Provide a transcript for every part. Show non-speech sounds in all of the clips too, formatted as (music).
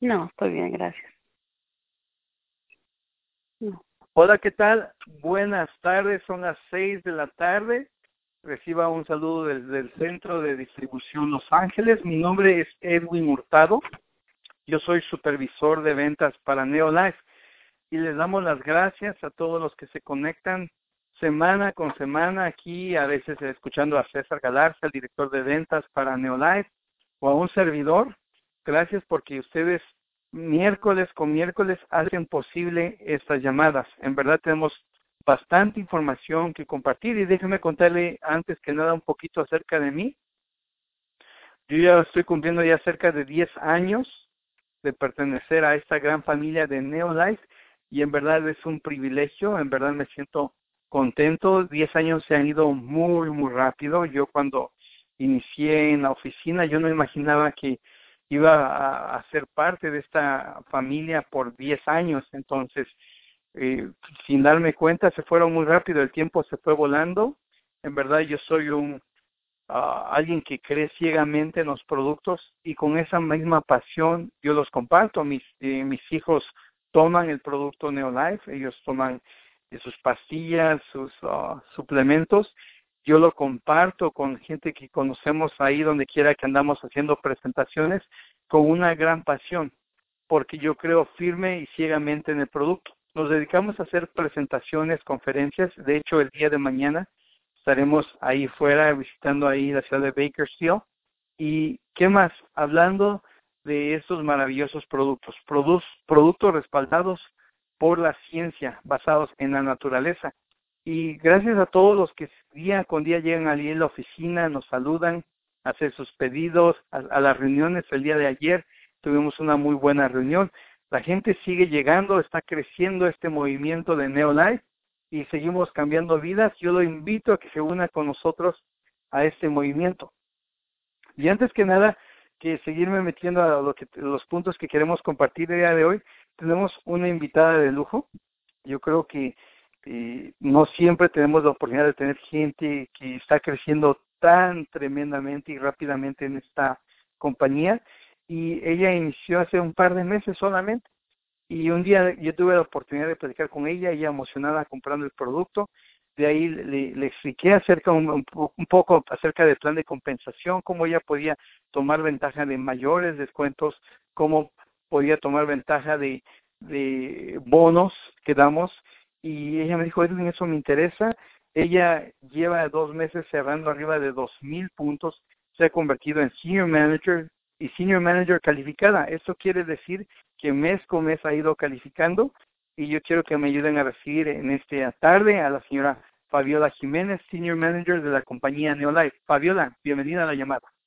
No, estoy bien, gracias. No. Hola, ¿qué tal? Buenas tardes, son las seis de la tarde. Reciba un saludo desde el Centro de Distribución Los Ángeles. Mi nombre es Edwin Hurtado. Yo soy supervisor de ventas para Neolife y les damos las gracias a todos los que se conectan semana con semana aquí, a veces escuchando a César Galarza, el director de ventas para Neolife, o a un servidor. Gracias porque ustedes miércoles con miércoles hacen posible estas llamadas. En verdad tenemos bastante información que compartir y déjeme contarle antes que nada un poquito acerca de mí. Yo ya estoy cumpliendo ya cerca de 10 años de pertenecer a esta gran familia de Neolife y en verdad es un privilegio, en verdad me siento contento. 10 años se han ido muy, muy rápido. Yo cuando inicié en la oficina, yo no imaginaba que iba a, ser parte de esta familia por 10 años. Entonces, eh, sin darme cuenta, se fueron muy rápido, el tiempo se fue volando. En verdad, yo soy un ah, alguien que cree ciegamente en los productos y con esa misma pasión yo los comparto. Mis, eh, mis hijos toman el producto Neolife, ellos toman sus pastillas, sus ah, suplementos yo lo comparto con gente que conocemos ahí donde quiera que andamos haciendo presentaciones con una gran pasión, porque yo creo firme y ciegamente en el producto. Nos dedicamos a hacer presentaciones, conferencias. De hecho, el día de mañana estaremos ahí fuera visitando ahí la ciudad de Bakersfield. ¿Y qué más? Hablando de estos maravillosos productos, productos respaldados por la ciencia, basados en la naturaleza. Y gracias a todos los que día con día llegan en la oficina, nos saludan, hacen sus pedidos, a, las reuniones el día de ayer tuvimos una muy buena reunión. La gente sigue llegando, está creciendo este movimiento de Neolife y seguimos cambiando vidas. Yo lo invito a que se una con nosotros a este movimiento. Y antes que nada, que seguirme metiendo a lo que, los puntos que queremos compartir el día de hoy, tenemos una invitada de lujo. Yo creo que eh, no siempre tenemos la oportunidad de tener gente que está creciendo tan tremendamente y rápidamente en esta compañía. Y ella inició hace un par de meses solamente y un día yo tuve la oportunidad de platicar con ella, ella emocionada comprando el producto, de ahí le, expliqué acerca un, poco acerca del plan de compensación, cómo ella podía tomar ventaja de mayores descuentos, cómo podía tomar ventaja de bonos que damos y ella me dijo, eso me interesa. Ella lleva dos meses cerrando arriba de dos mil puntos, se ha convertido en senior manager y senior manager calificada. Esto quiere decir que mes con mes ha ido calificando y yo quiero que me ayuden a recibir en esta tarde a la señora Fabiola Jiménez, senior manager de la compañía Neolife. Fabiola, bienvenida a la llamada.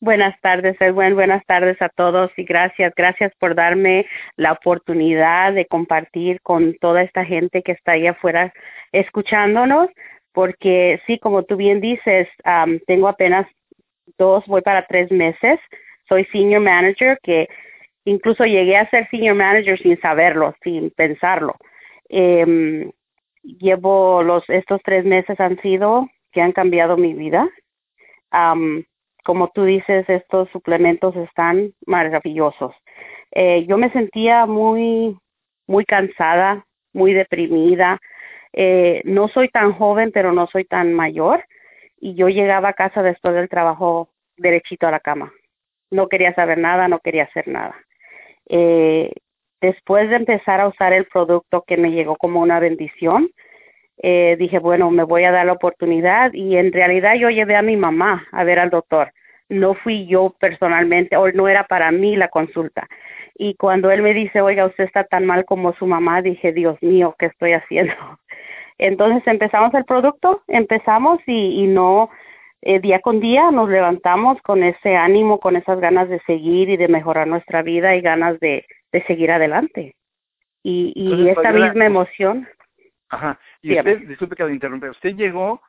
Buenas tardes, Edwin. Buenas tardes a todos y gracias, gracias por darme la oportunidad de compartir con toda esta gente que está ahí afuera escuchándonos, porque sí, como tú bien dices, tengo apenas dos, voy para tres meses. Soy senior manager, que incluso llegué a ser senior manager sin saberlo, sin pensarlo. Em, llevo los, estos tres meses han sido que han cambiado mi vida como tú dices, estos suplementos están maravillosos. Eh, yo me sentía muy, muy cansada, muy deprimida. Eh, no soy tan joven, pero no soy tan mayor. Y yo llegaba a casa después del trabajo derechito a la cama. No quería saber nada, no quería hacer nada. Eh, después de empezar a usar el producto que me llegó como una bendición, eh, dije, bueno, me voy a dar la oportunidad y en realidad yo llevé a mi mamá a ver al doctor. No fui yo personalmente o no era para mí la consulta. Y cuando él me dice, oiga, usted está tan mal como su mamá, dije, Dios mío, ¿qué estoy haciendo? (laughs) Entonces empezamos el producto, empezamos y, y no, eh, día con día nos levantamos con ese ánimo, con esas ganas de seguir y de mejorar nuestra vida y ganas de, de seguir adelante. Y, y esa misma emoción. Ajá. Y usted, disculpe que lo interrumpa, usted llegó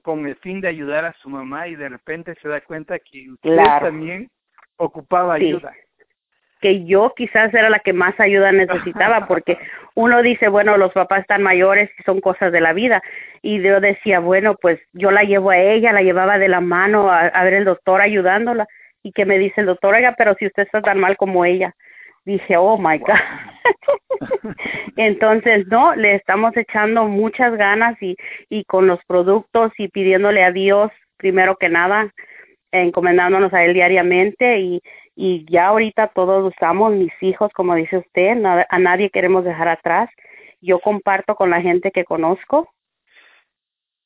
con el fin de ayudar a su mamá y de repente se da cuenta que usted también ocupaba ayuda. Que yo quizás era la que más ayuda necesitaba (laughs) porque uno dice, bueno, los papás están mayores y son cosas de la vida. Y yo decía, bueno, pues yo la llevo a ella, la llevaba de la mano a, a ver el doctor ayudándola. Y que me dice el doctor, oiga, pero si usted está tan mal como ella. Dije, oh my God. (laughs) Entonces, no, le estamos echando muchas ganas y, y con los productos y pidiéndole a Dios, primero que nada, encomendándonos a Él diariamente y, y ya ahorita todos usamos, mis hijos, como dice usted, a nadie queremos dejar atrás. Yo comparto con la gente que conozco.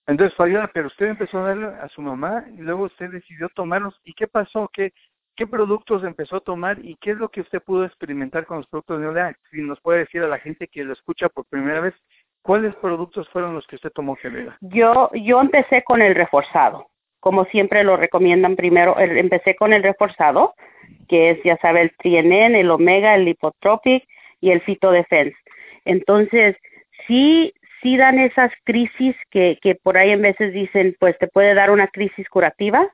Entonces, Fabiola, pero usted empezó a darle a su mamá y luego usted decidió tomarlos. ¿Y qué pasó? ¿Qué, ¿Qué productos empezó a tomar y qué es lo que usted pudo experimentar con los productos de Olea? Si nos puede decir a la gente que lo escucha por primera vez, ¿cuáles productos fueron los que usted tomó, Fabiola? Yo, yo empecé con el reforzado, como siempre lo recomiendan primero, empecé con el reforzado, que es, ya sabe, el TNN, el Omega, el Lipotropic y el Fitodefense. Entonces, sí, sí dan esas crisis que, que por ahí en veces dicen, pues te puede dar una crisis curativa,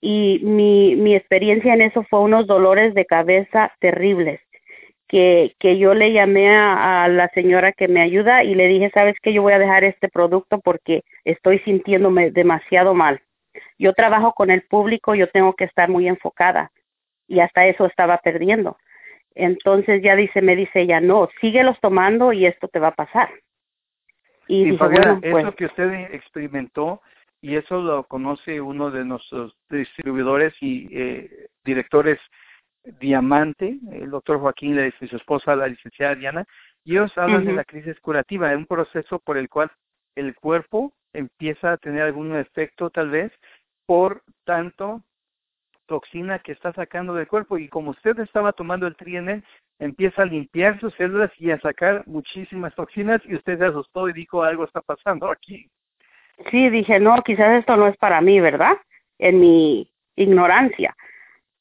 y mi, mi experiencia en eso fue unos dolores de cabeza terribles que, que yo le llamé a, la señora que me ayuda y le dije, sabes que yo voy a dejar este producto porque estoy sintiéndome demasiado mal. Yo trabajo con el público, yo tengo que estar muy enfocada y hasta eso estaba perdiendo. Entonces ya dice, me dice ella, no, síguelos tomando y esto te va a pasar. Y, dije, bueno, pues, eso que usted experimentó, y eso lo conoce uno de nuestros distribuidores y eh, directores Diamante, el doctor Joaquín y su esposa, la licenciada Diana, y ellos hablan de la crisis curativa, es un proceso por el cual el cuerpo empieza a tener algún efecto tal vez por tanto toxina que está sacando del cuerpo. Y como usted estaba tomando el trienel, empieza a limpiar sus células y a sacar muchísimas toxinas y usted se asustó y dijo algo está pasando aquí sí, dije, no, quizás esto no es para mí, ¿verdad? En mi ignorancia.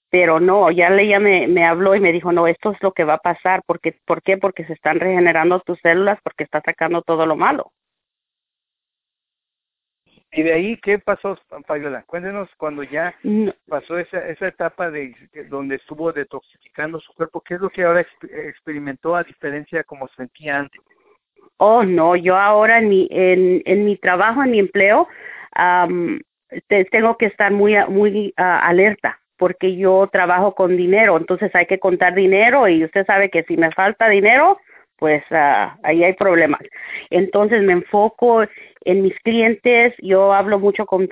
Pero no, ya ella me, me habló y me dijo, no, esto es lo que va a pasar. Porque, ¿Por qué? Porque se están regenerando tus células, porque está sacando todo lo malo. ¿Y de ahí qué pasó, Fabiola? Cuéntenos cuando ya pasó esa, esa etapa de, donde estuvo detoxificando su cuerpo, ¿qué es lo que ahora experimentó a diferencia de como sentía antes? Oh, no, yo ahora en mi, en, mi trabajo, en mi empleo, tengo que estar muy, muy ah, alerta porque yo trabajo con dinero, entonces hay que contar dinero y usted sabe que si me falta dinero, pues uh, ahí hay problemas. Entonces me enfoco en mis clientes, yo hablo mucho con,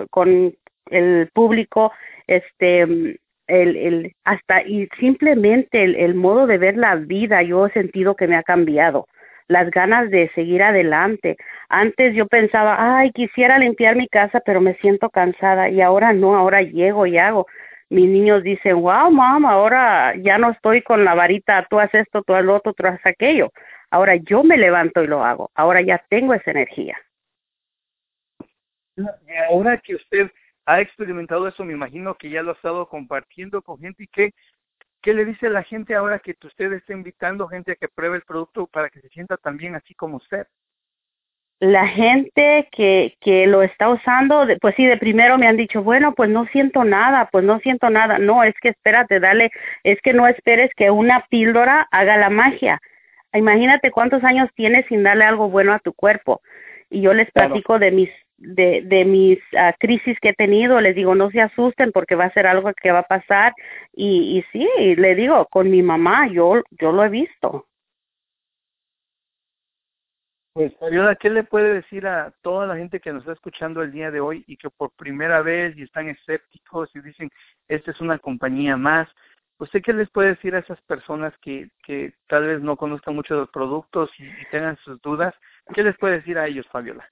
el público, este, el, el, hasta y simplemente el modo de ver la vida, yo he sentido que me ha cambiado las ganas de seguir adelante. Antes yo pensaba, ay, quisiera limpiar mi casa, pero me siento cansada y ahora no, ahora llego y hago. Mis niños dicen, wow, mamá, ahora ya no estoy con la varita, tú haces esto, tú haces lo otro, tú haces aquello. Ahora yo me levanto y lo hago. Ahora ya tengo esa energía. Ahora que usted ha experimentado eso, me imagino que ya lo ha estado compartiendo con gente y que ¿Qué le dice la gente ahora que usted está invitando gente a que pruebe el producto para que se sienta también así como usted? La gente que, que lo está usando, pues sí, de primero me han dicho, bueno, pues no siento nada, pues no siento nada. No, es que espérate, dale, es que no esperes que una píldora haga la magia. Imagínate cuántos años tienes sin darle algo bueno a tu cuerpo. Y yo les platico de mis de, de mis uh, crisis que he tenido, les digo, no se asusten porque va a ser algo que va a pasar. Y, y sí, le digo, con mi mamá, yo, yo lo he visto. Pues, Fabiola, ¿qué le puede decir a toda la gente que nos está escuchando el día de hoy y que por primera vez y están escépticos y dicen, esta es una compañía más? ¿Usted qué les puede decir a esas personas que, que tal vez no conozcan mucho los productos y tengan sus dudas? ¿Qué les puede decir a ellos, Fabiola?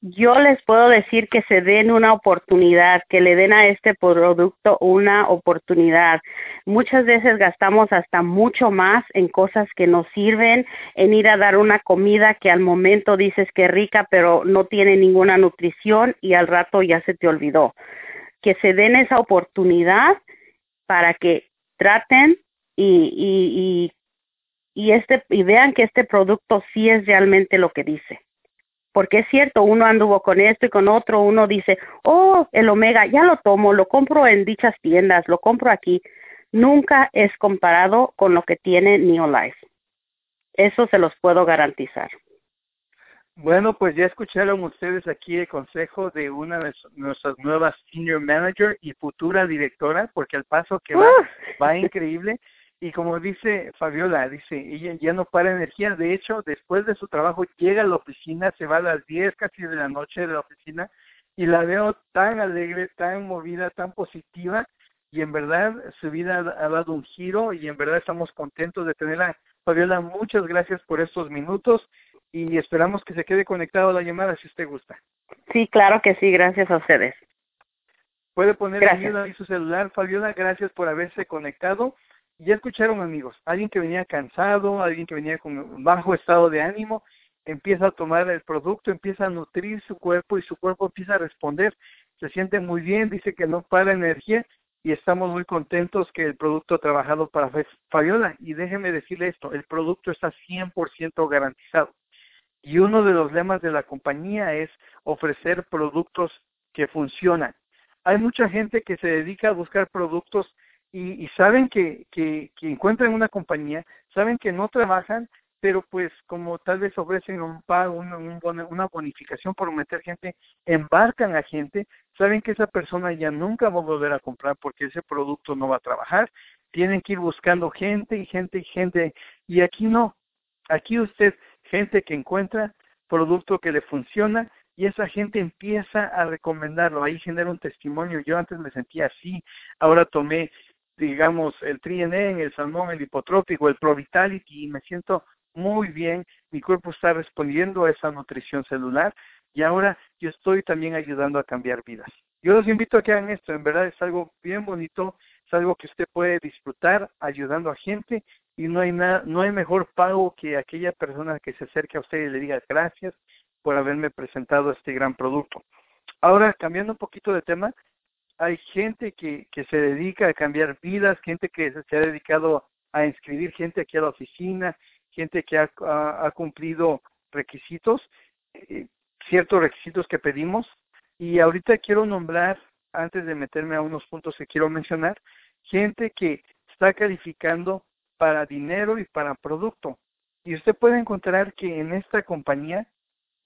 Yo les puedo decir que se den una oportunidad, que le den a este producto una oportunidad. Muchas veces gastamos hasta mucho más en cosas que nos sirven, en ir a dar una comida que al momento dices que es rica, pero no tiene ninguna nutrición y al rato ya se te olvidó. Que se den esa oportunidad para que traten y, este, y vean que este producto sí es realmente lo que dice porque es cierto, uno anduvo con esto y con otro, uno dice, oh, el omega, ya lo tomo, lo compro en dichas tiendas, lo compro aquí. Nunca es comparado con lo que tiene Neolife. Eso se los puedo garantizar. Bueno, pues ya escucharon ustedes aquí el consejo de una de nuestras nuevas senior manager y futura directora, porque el paso que va va increíble. Y como dice Fabiola, dice, ella ya no para energía. De hecho, después de su trabajo llega a la oficina, se va a las 10 casi de la noche de la oficina y la veo tan alegre, tan movida, tan positiva y en verdad su vida ha dado un giro y en verdad estamos contentos de tenerla. Fabiola, muchas gracias por estos minutos y esperamos que se quede conectado a la llamada si usted gusta. Sí, claro que sí, gracias a ustedes. Puede poner ahí su celular, Fabiola, gracias por haberse conectado. Ya escucharon amigos, alguien que venía cansado, alguien que venía con bajo estado de ánimo, empieza a tomar el producto, empieza a nutrir su cuerpo y su cuerpo empieza a responder. Se siente muy bien, dice que no para energía y estamos muy contentos que el producto ha trabajado para Fabiola. Y déjeme decirle esto, el producto está 100% garantizado. Y uno de los lemas de la compañía es ofrecer productos que funcionan. Hay mucha gente que se dedica a buscar productos y, y saben que, que, que encuentran una compañía, saben que no trabajan, pero pues como tal vez ofrecen un pago, una, una bonificación por meter gente, embarcan a gente, saben que esa persona ya nunca va a volver a comprar porque ese producto no va a trabajar, tienen que ir buscando gente y gente y gente, y aquí no, aquí usted, gente que encuentra producto que le funciona, y esa gente empieza a recomendarlo, ahí genera un testimonio, yo antes me sentía así, ahora tomé digamos, el TriNN, el salmón, el hipotrópico, el Provitality, y me siento muy bien, mi cuerpo está respondiendo a esa nutrición celular y ahora yo estoy también ayudando a cambiar vidas. Yo los invito a que hagan esto, en verdad es algo bien bonito, es algo que usted puede disfrutar ayudando a gente y no hay nada, no hay mejor pago que aquella persona que se acerque a usted y le diga gracias por haberme presentado este gran producto. Ahora, cambiando un poquito de tema, hay gente que, que se dedica a cambiar vidas, gente que se ha dedicado a inscribir gente aquí a la oficina, gente que ha, cumplido requisitos, eh, ciertos requisitos que pedimos. Y ahorita quiero nombrar, antes de meterme a unos puntos que quiero mencionar, gente que está calificando para dinero y para producto. Y usted puede encontrar que en esta compañía,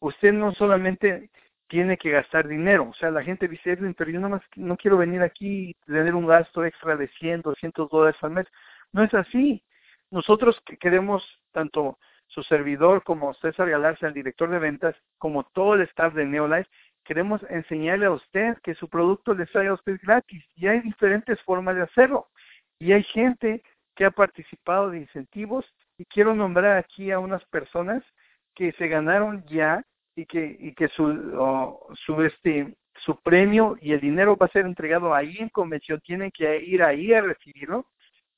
usted no solamente tiene que gastar dinero. O sea, la gente dice, pero yo más no quiero venir aquí y tener un gasto extra de 100, 200 dólares al mes. No es así. Nosotros queremos, tanto su servidor como César Galarza, el director de ventas, como todo el staff de Neolife, queremos enseñarle a usted que su producto le sale a usted gratis. Y hay diferentes formas de hacerlo. Y hay gente que ha participado de incentivos y quiero nombrar aquí a unas personas que se ganaron ya y que y que su su este su premio y el dinero va a ser entregado ahí en convención. Tienen que ir ahí a recibirlo.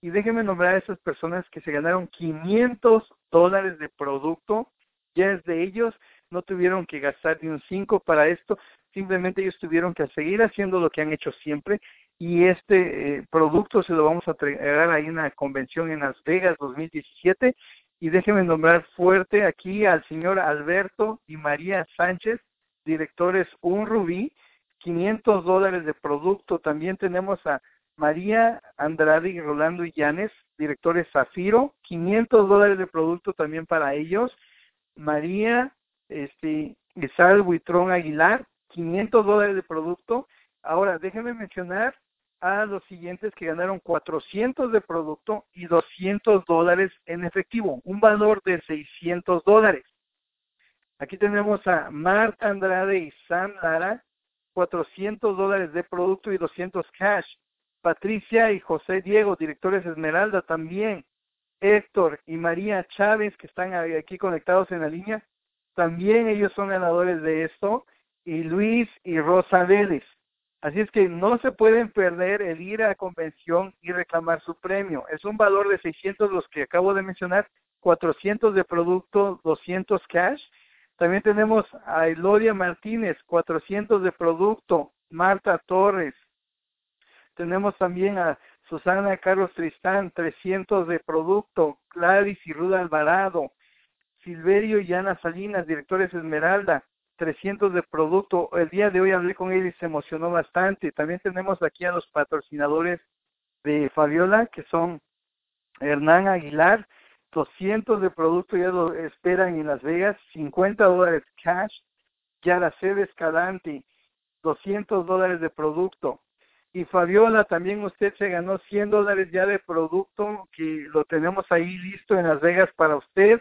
Y déjenme nombrar a esas personas que se ganaron 500 dólares de producto, ya es de ellos, no tuvieron que gastar ni un 5 para esto, simplemente ellos tuvieron que seguir haciendo lo que han hecho siempre. Y este eh, producto se lo vamos a entregar ahí en la convención en Las Vegas 2017 y déjenme nombrar fuerte aquí al señor Alberto y María Sánchez, directores Un Rubí, 500 dólares de producto. También tenemos a María Andrade y Rolando Illanes, directores Zafiro, 500 dólares de producto también para ellos. María este, Isabel Buitrón Aguilar, 500 dólares de producto. Ahora, déjenme mencionar a los siguientes que ganaron 400 de producto y 200 dólares en efectivo, un valor de 600 dólares. Aquí tenemos a Marta Andrade y Sam Lara, 400 dólares de producto y 200 cash. Patricia y José Diego, directores Esmeralda también, Héctor y María Chávez, que están aquí conectados en la línea, también ellos son ganadores de esto, y Luis y Rosa Vélez. Así es que no se pueden perder el ir a convención y reclamar su premio. Es un valor de 600 los que acabo de mencionar, 400 de producto, 200 cash. También tenemos a Elodia Martínez, 400 de producto, Marta Torres, tenemos también a Susana Carlos Tristán, 300 de producto, Gladys y Ruda Alvarado, Silverio y Ana Salinas, directores Esmeralda, 300 de producto. El día de hoy hablé con él y se emocionó bastante. También tenemos aquí a los patrocinadores de Fabiola, que son Hernán Aguilar, 200 de producto, ya lo esperan en Las Vegas, 50 dólares cash. Yara Escalante, 200 dólares de producto. Y Fabiola, también usted se ganó 100 dólares ya de producto que lo tenemos ahí listo en Las Vegas para usted.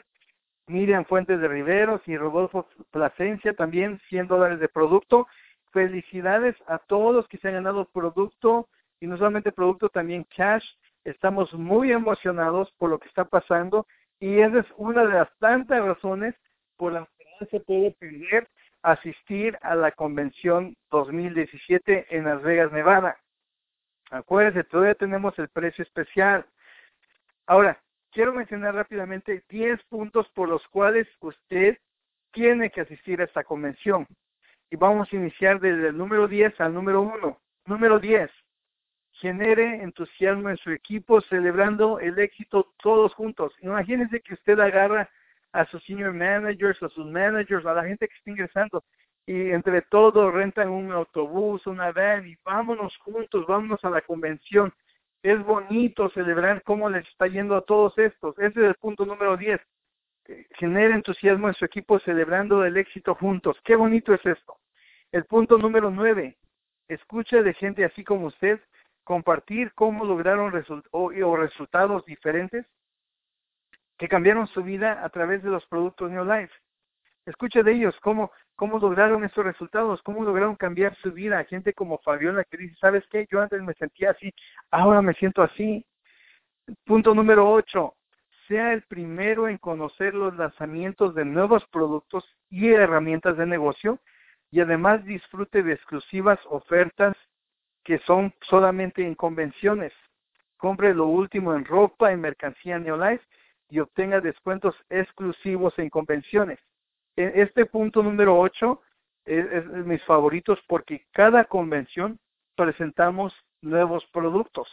Miriam Fuentes de Riveros y Rodolfo Plasencia también 100 dólares de producto. Felicidades a todos los que se han ganado producto y no solamente producto, también cash. Estamos muy emocionados por lo que está pasando y esa es una de las tantas razones por las que no se puede perder asistir a la convención 2017 en Las Vegas, Nevada. Acuérdense, todavía tenemos el precio especial. Ahora, quiero mencionar rápidamente 10 puntos por los cuales usted tiene que asistir a esta convención. Y vamos a iniciar desde el número 10 al número 1. Número 10. Genere entusiasmo en su equipo celebrando el éxito todos juntos. Imagínense que usted agarra a sus senior managers, a sus managers, a la gente que está ingresando y entre todos rentan un autobús, una van y vámonos juntos, vámonos a la convención. Es bonito celebrar cómo les está yendo a todos estos. Ese es el punto número 10. Genera entusiasmo en su equipo celebrando el éxito juntos. Qué bonito es esto. El punto número 9. Escucha de gente así como usted compartir cómo lograron resultados diferentes que cambiaron su vida a través de los productos Neolife. Escucha de ellos cómo, cómo lograron esos resultados, cómo lograron cambiar su vida. Gente como Fabiola que dice, ¿sabes qué? Yo antes me sentía así, ahora me siento así. Punto número ocho, sea el primero en conocer los lanzamientos de nuevos productos y herramientas de negocio y además disfrute de exclusivas ofertas que son solamente en convenciones. Compre lo último en ropa, en mercancía Neolife y obtenga descuentos exclusivos en convenciones. E, este punto número 8 es, de mis favoritos porque cada convención presentamos nuevos productos.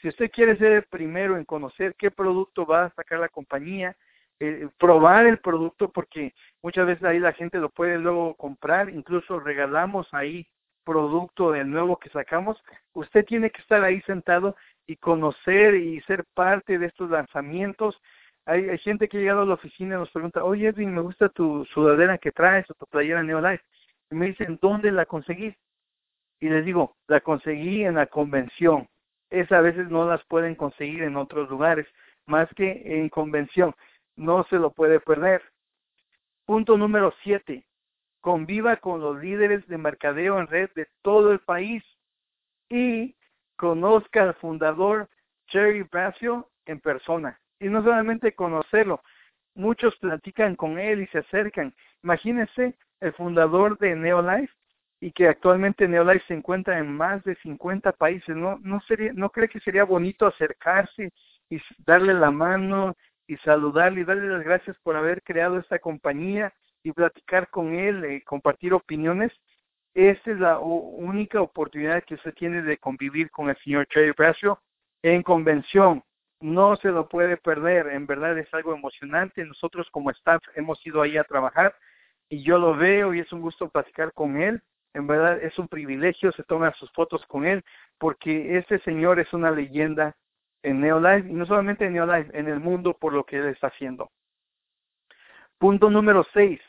Si usted quiere ser el primero en conocer qué producto va a sacar la compañía, eh, probar el producto, porque muchas veces ahí la gente lo puede luego comprar, incluso regalamos ahí producto del nuevo que sacamos, usted tiene que estar ahí sentado y conocer y ser parte de estos lanzamientos hay, gente que ha llegado a la oficina y nos pregunta, oye Edwin, me gusta tu sudadera que traes o tu playera Neolife. Y me dicen, ¿dónde la conseguí? Y les digo, la conseguí en la convención. Esa a veces no las pueden conseguir en otros lugares, más que en convención. No se lo puede perder. Punto número siete. Conviva con los líderes de mercadeo en red de todo el país y conozca al fundador Jerry Bracio en persona y no solamente conocerlo, muchos platican con él y se acercan. Imagínense el fundador de Neolife y que actualmente Neolife se encuentra en más de 50 países. No, no, sería, no cree que sería bonito acercarse y darle la mano y saludarle y darle las gracias por haber creado esta compañía y platicar con él, y compartir opiniones. Esta es la única oportunidad que usted tiene de convivir con el señor Cherry Bradshaw en convención no se lo puede perder, en verdad es algo emocionante. Nosotros como staff hemos ido ahí a trabajar y yo lo veo y es un gusto platicar con él. En verdad es un privilegio, se toman sus fotos con él porque este señor es una leyenda en Neolife y no solamente en Neolife, en el mundo por lo que él está haciendo. Punto número seis,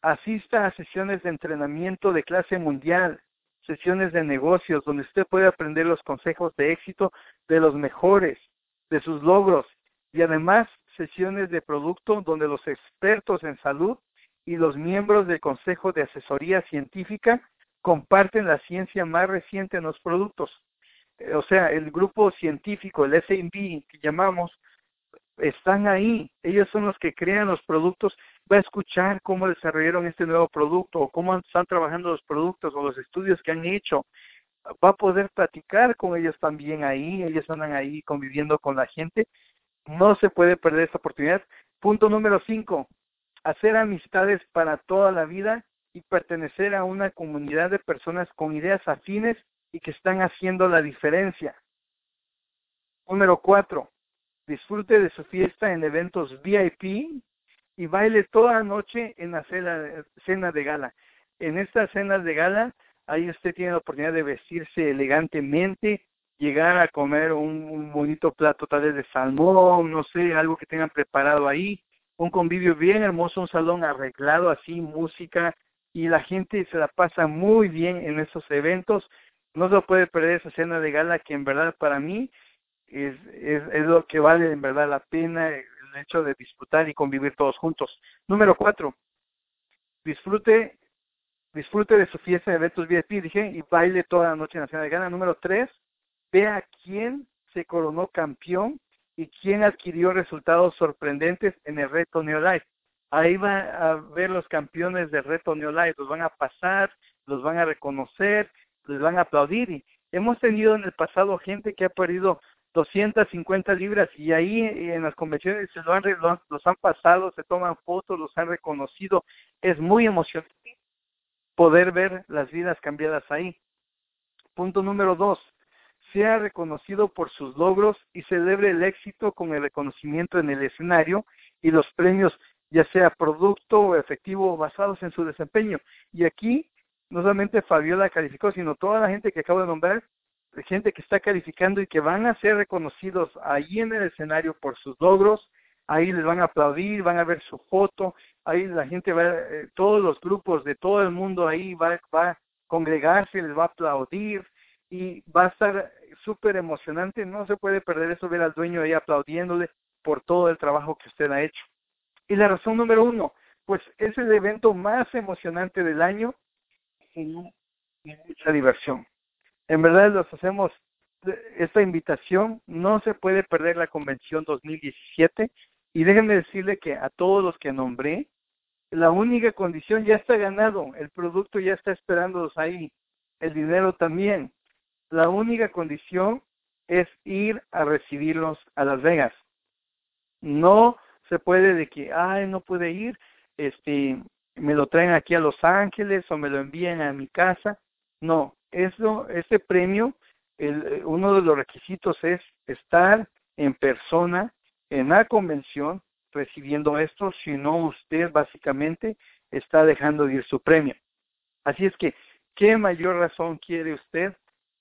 asista a sesiones de entrenamiento de clase mundial, sesiones de negocios donde usted puede aprender los consejos de éxito de los mejores de sus logros y además sesiones de producto donde los expertos en salud y los miembros del Consejo de Asesoría Científica comparten la ciencia más reciente en los productos. Eh, o sea, el grupo científico, el SMB que llamamos, están ahí. Ellos son los que crean los productos. Va a escuchar cómo desarrollaron este nuevo producto o cómo están trabajando los productos o los estudios que han hecho va a poder platicar con ellos también ahí, ellos andan ahí conviviendo con la gente. No se puede perder esta oportunidad. Punto número cinco, hacer amistades para toda la vida y pertenecer a una comunidad de personas con ideas afines y que están haciendo la diferencia. Número cuatro, disfrute de su fiesta en eventos VIP y baile toda la noche en la cena, cena de gala. En estas cenas de gala ahí usted tiene la oportunidad de vestirse elegantemente, llegar a comer un, bonito plato tal vez de salmón, no sé, algo que tengan preparado ahí, un convivio bien hermoso, un salón arreglado así, música, y la gente se la pasa muy bien en esos eventos No se puede perder esa cena de gala que en verdad para mí es, es, es lo que vale en verdad la pena el hecho de disfrutar y convivir todos juntos. Número cuatro, disfrute disfrute de su fiesta de eventos VIP, dije, y baile toda la noche en la cena de gala. Número tres, vea quién se coronó campeón y quién adquirió resultados sorprendentes en el reto Neolife. Ahí va a ver los campeones del reto Neolife, los van a pasar, los van a reconocer, les van a aplaudir. Y hemos tenido en el pasado gente que ha perdido 250 libras y ahí en las convenciones se han, los han pasado, se toman fotos, los han reconocido. Es muy emocionante poder ver las vidas cambiadas ahí. Punto número dos, sea reconocido por sus logros y celebre el éxito con el reconocimiento en el escenario y los premios, ya sea producto o efectivo basados en su desempeño. Y aquí no solamente Fabiola calificó, sino toda la gente que acabo de nombrar, gente que está calificando y que van a ser reconocidos ahí en el escenario por sus logros, ahí les van a aplaudir, van a ver su foto, ahí la gente va, eh, todos los grupos de todo el mundo ahí va, va a congregarse, les va a aplaudir, y va a estar súper emocionante, no se puede perder eso, ver al dueño ahí aplaudiéndole por todo el trabajo que usted ha hecho. Y la razón número uno, pues es el evento más emocionante del año y mucha diversión. En verdad los hacemos esta invitación, no se puede perder la convención 2017 y déjenme decirle que a todos los que nombré, la única condición ya está ganado, el producto ya está esperándolos ahí, el dinero también. La única condición es ir a recibirlos a Las Vegas. No se puede de que, ay, no puede ir, este, me lo traen aquí a Los Ángeles o me lo envían a mi casa. No, eso, este premio, el, uno de los requisitos es estar en persona en la convención recibiendo esto, si no usted básicamente está dejando de ir su premio. Así es que, ¿qué mayor razón quiere usted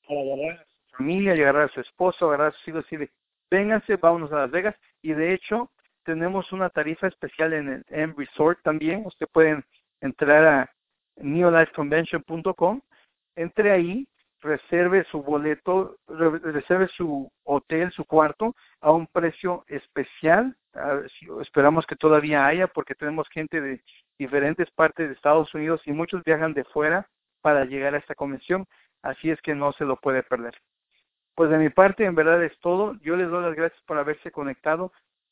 para agarrar a su familia, agarrar a su esposo, agarrar a sus hijos y decir, vénganse, vámonos a Las Vegas. Y de hecho, tenemos una tarifa especial en el M Resort también. Usted puede entrar a neolifeconvention.com, entre ahí, reserve su boleto, reserve su hotel, su cuarto a un precio especial. Esperamos que todavía haya porque tenemos gente de diferentes partes de Estados Unidos y muchos viajan de fuera para llegar a esta convención así es que no se lo puede perder. Pues de mi parte, en verdad es todo. Yo les doy las gracias por haberse conectado.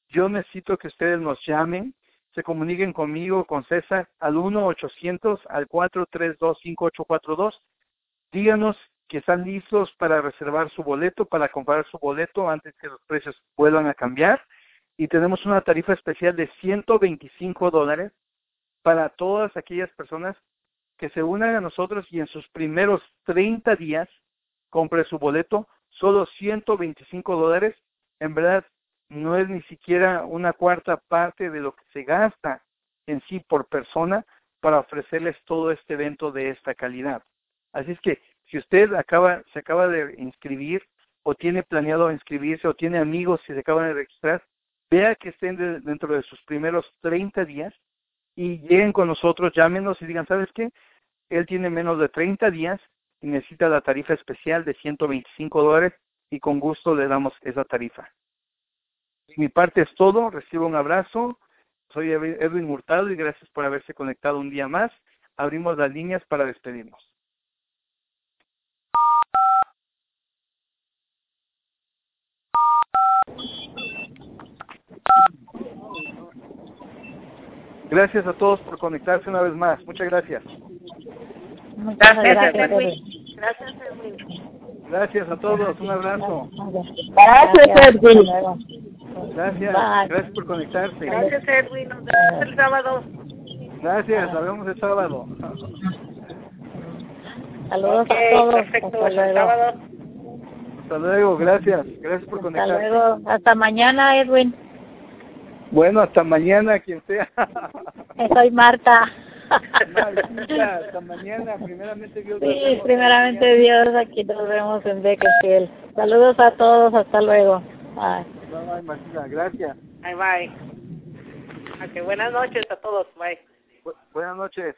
Yo necesito que ustedes nos llamen, se comuniquen conmigo, con César, al 1-800 al 432-5842. Díganos que están listos para reservar su boleto, para comprar su boleto antes que los precios vuelvan a cambiar. Y tenemos una tarifa especial de 125 dólares para todas aquellas personas que se unan a nosotros y en sus primeros 30 días compre su boleto, solo 125 dólares. En verdad, no es ni siquiera una cuarta parte de lo que se gasta en sí por persona para ofrecerles todo este evento de esta calidad. Así es que si usted se acaba de inscribir o tiene planeado inscribirse o tiene amigos que se acaban de registrar, vea que estén dentro de sus primeros 30 días y lleguen con nosotros, llámenos y digan, ¿sabes qué? Él tiene menos de 30 días y necesita la tarifa especial de 125 dólares y con gusto le damos esa tarifa. mi parte es todo, recibo un abrazo. Soy Edwin Hurtado y gracias por haberse conectado un día más. Abrimos las líneas para despedirnos. Gracias a todos por conectarse una vez más. Muchas gracias. Muchas gracias, Edwin. Gracias, Edwin. Gracias a todos. Un abrazo. Gracias, Edwin. Gracias. Gracias por conectarse. Gracias, Edwin. Nos vemos el sábado. Gracias. Nos vemos el sábado. Saludos a todos. Perfecto. Hasta luego. Hasta luego. Gracias. Gracias por conectarse. Hasta luego. Hasta mañana, Edwin. Bueno, hasta mañana, quien sea. Soy Marta. hasta mañana, primeramente Dios. Sí, primeramente Dios, aquí nos vemos en Bakersfield. Saludos a todos, hasta luego. Bye. Bye, bye, Martina, gracias. Bye, bye. Okay, buenas noches a todos, bye. buenas noches.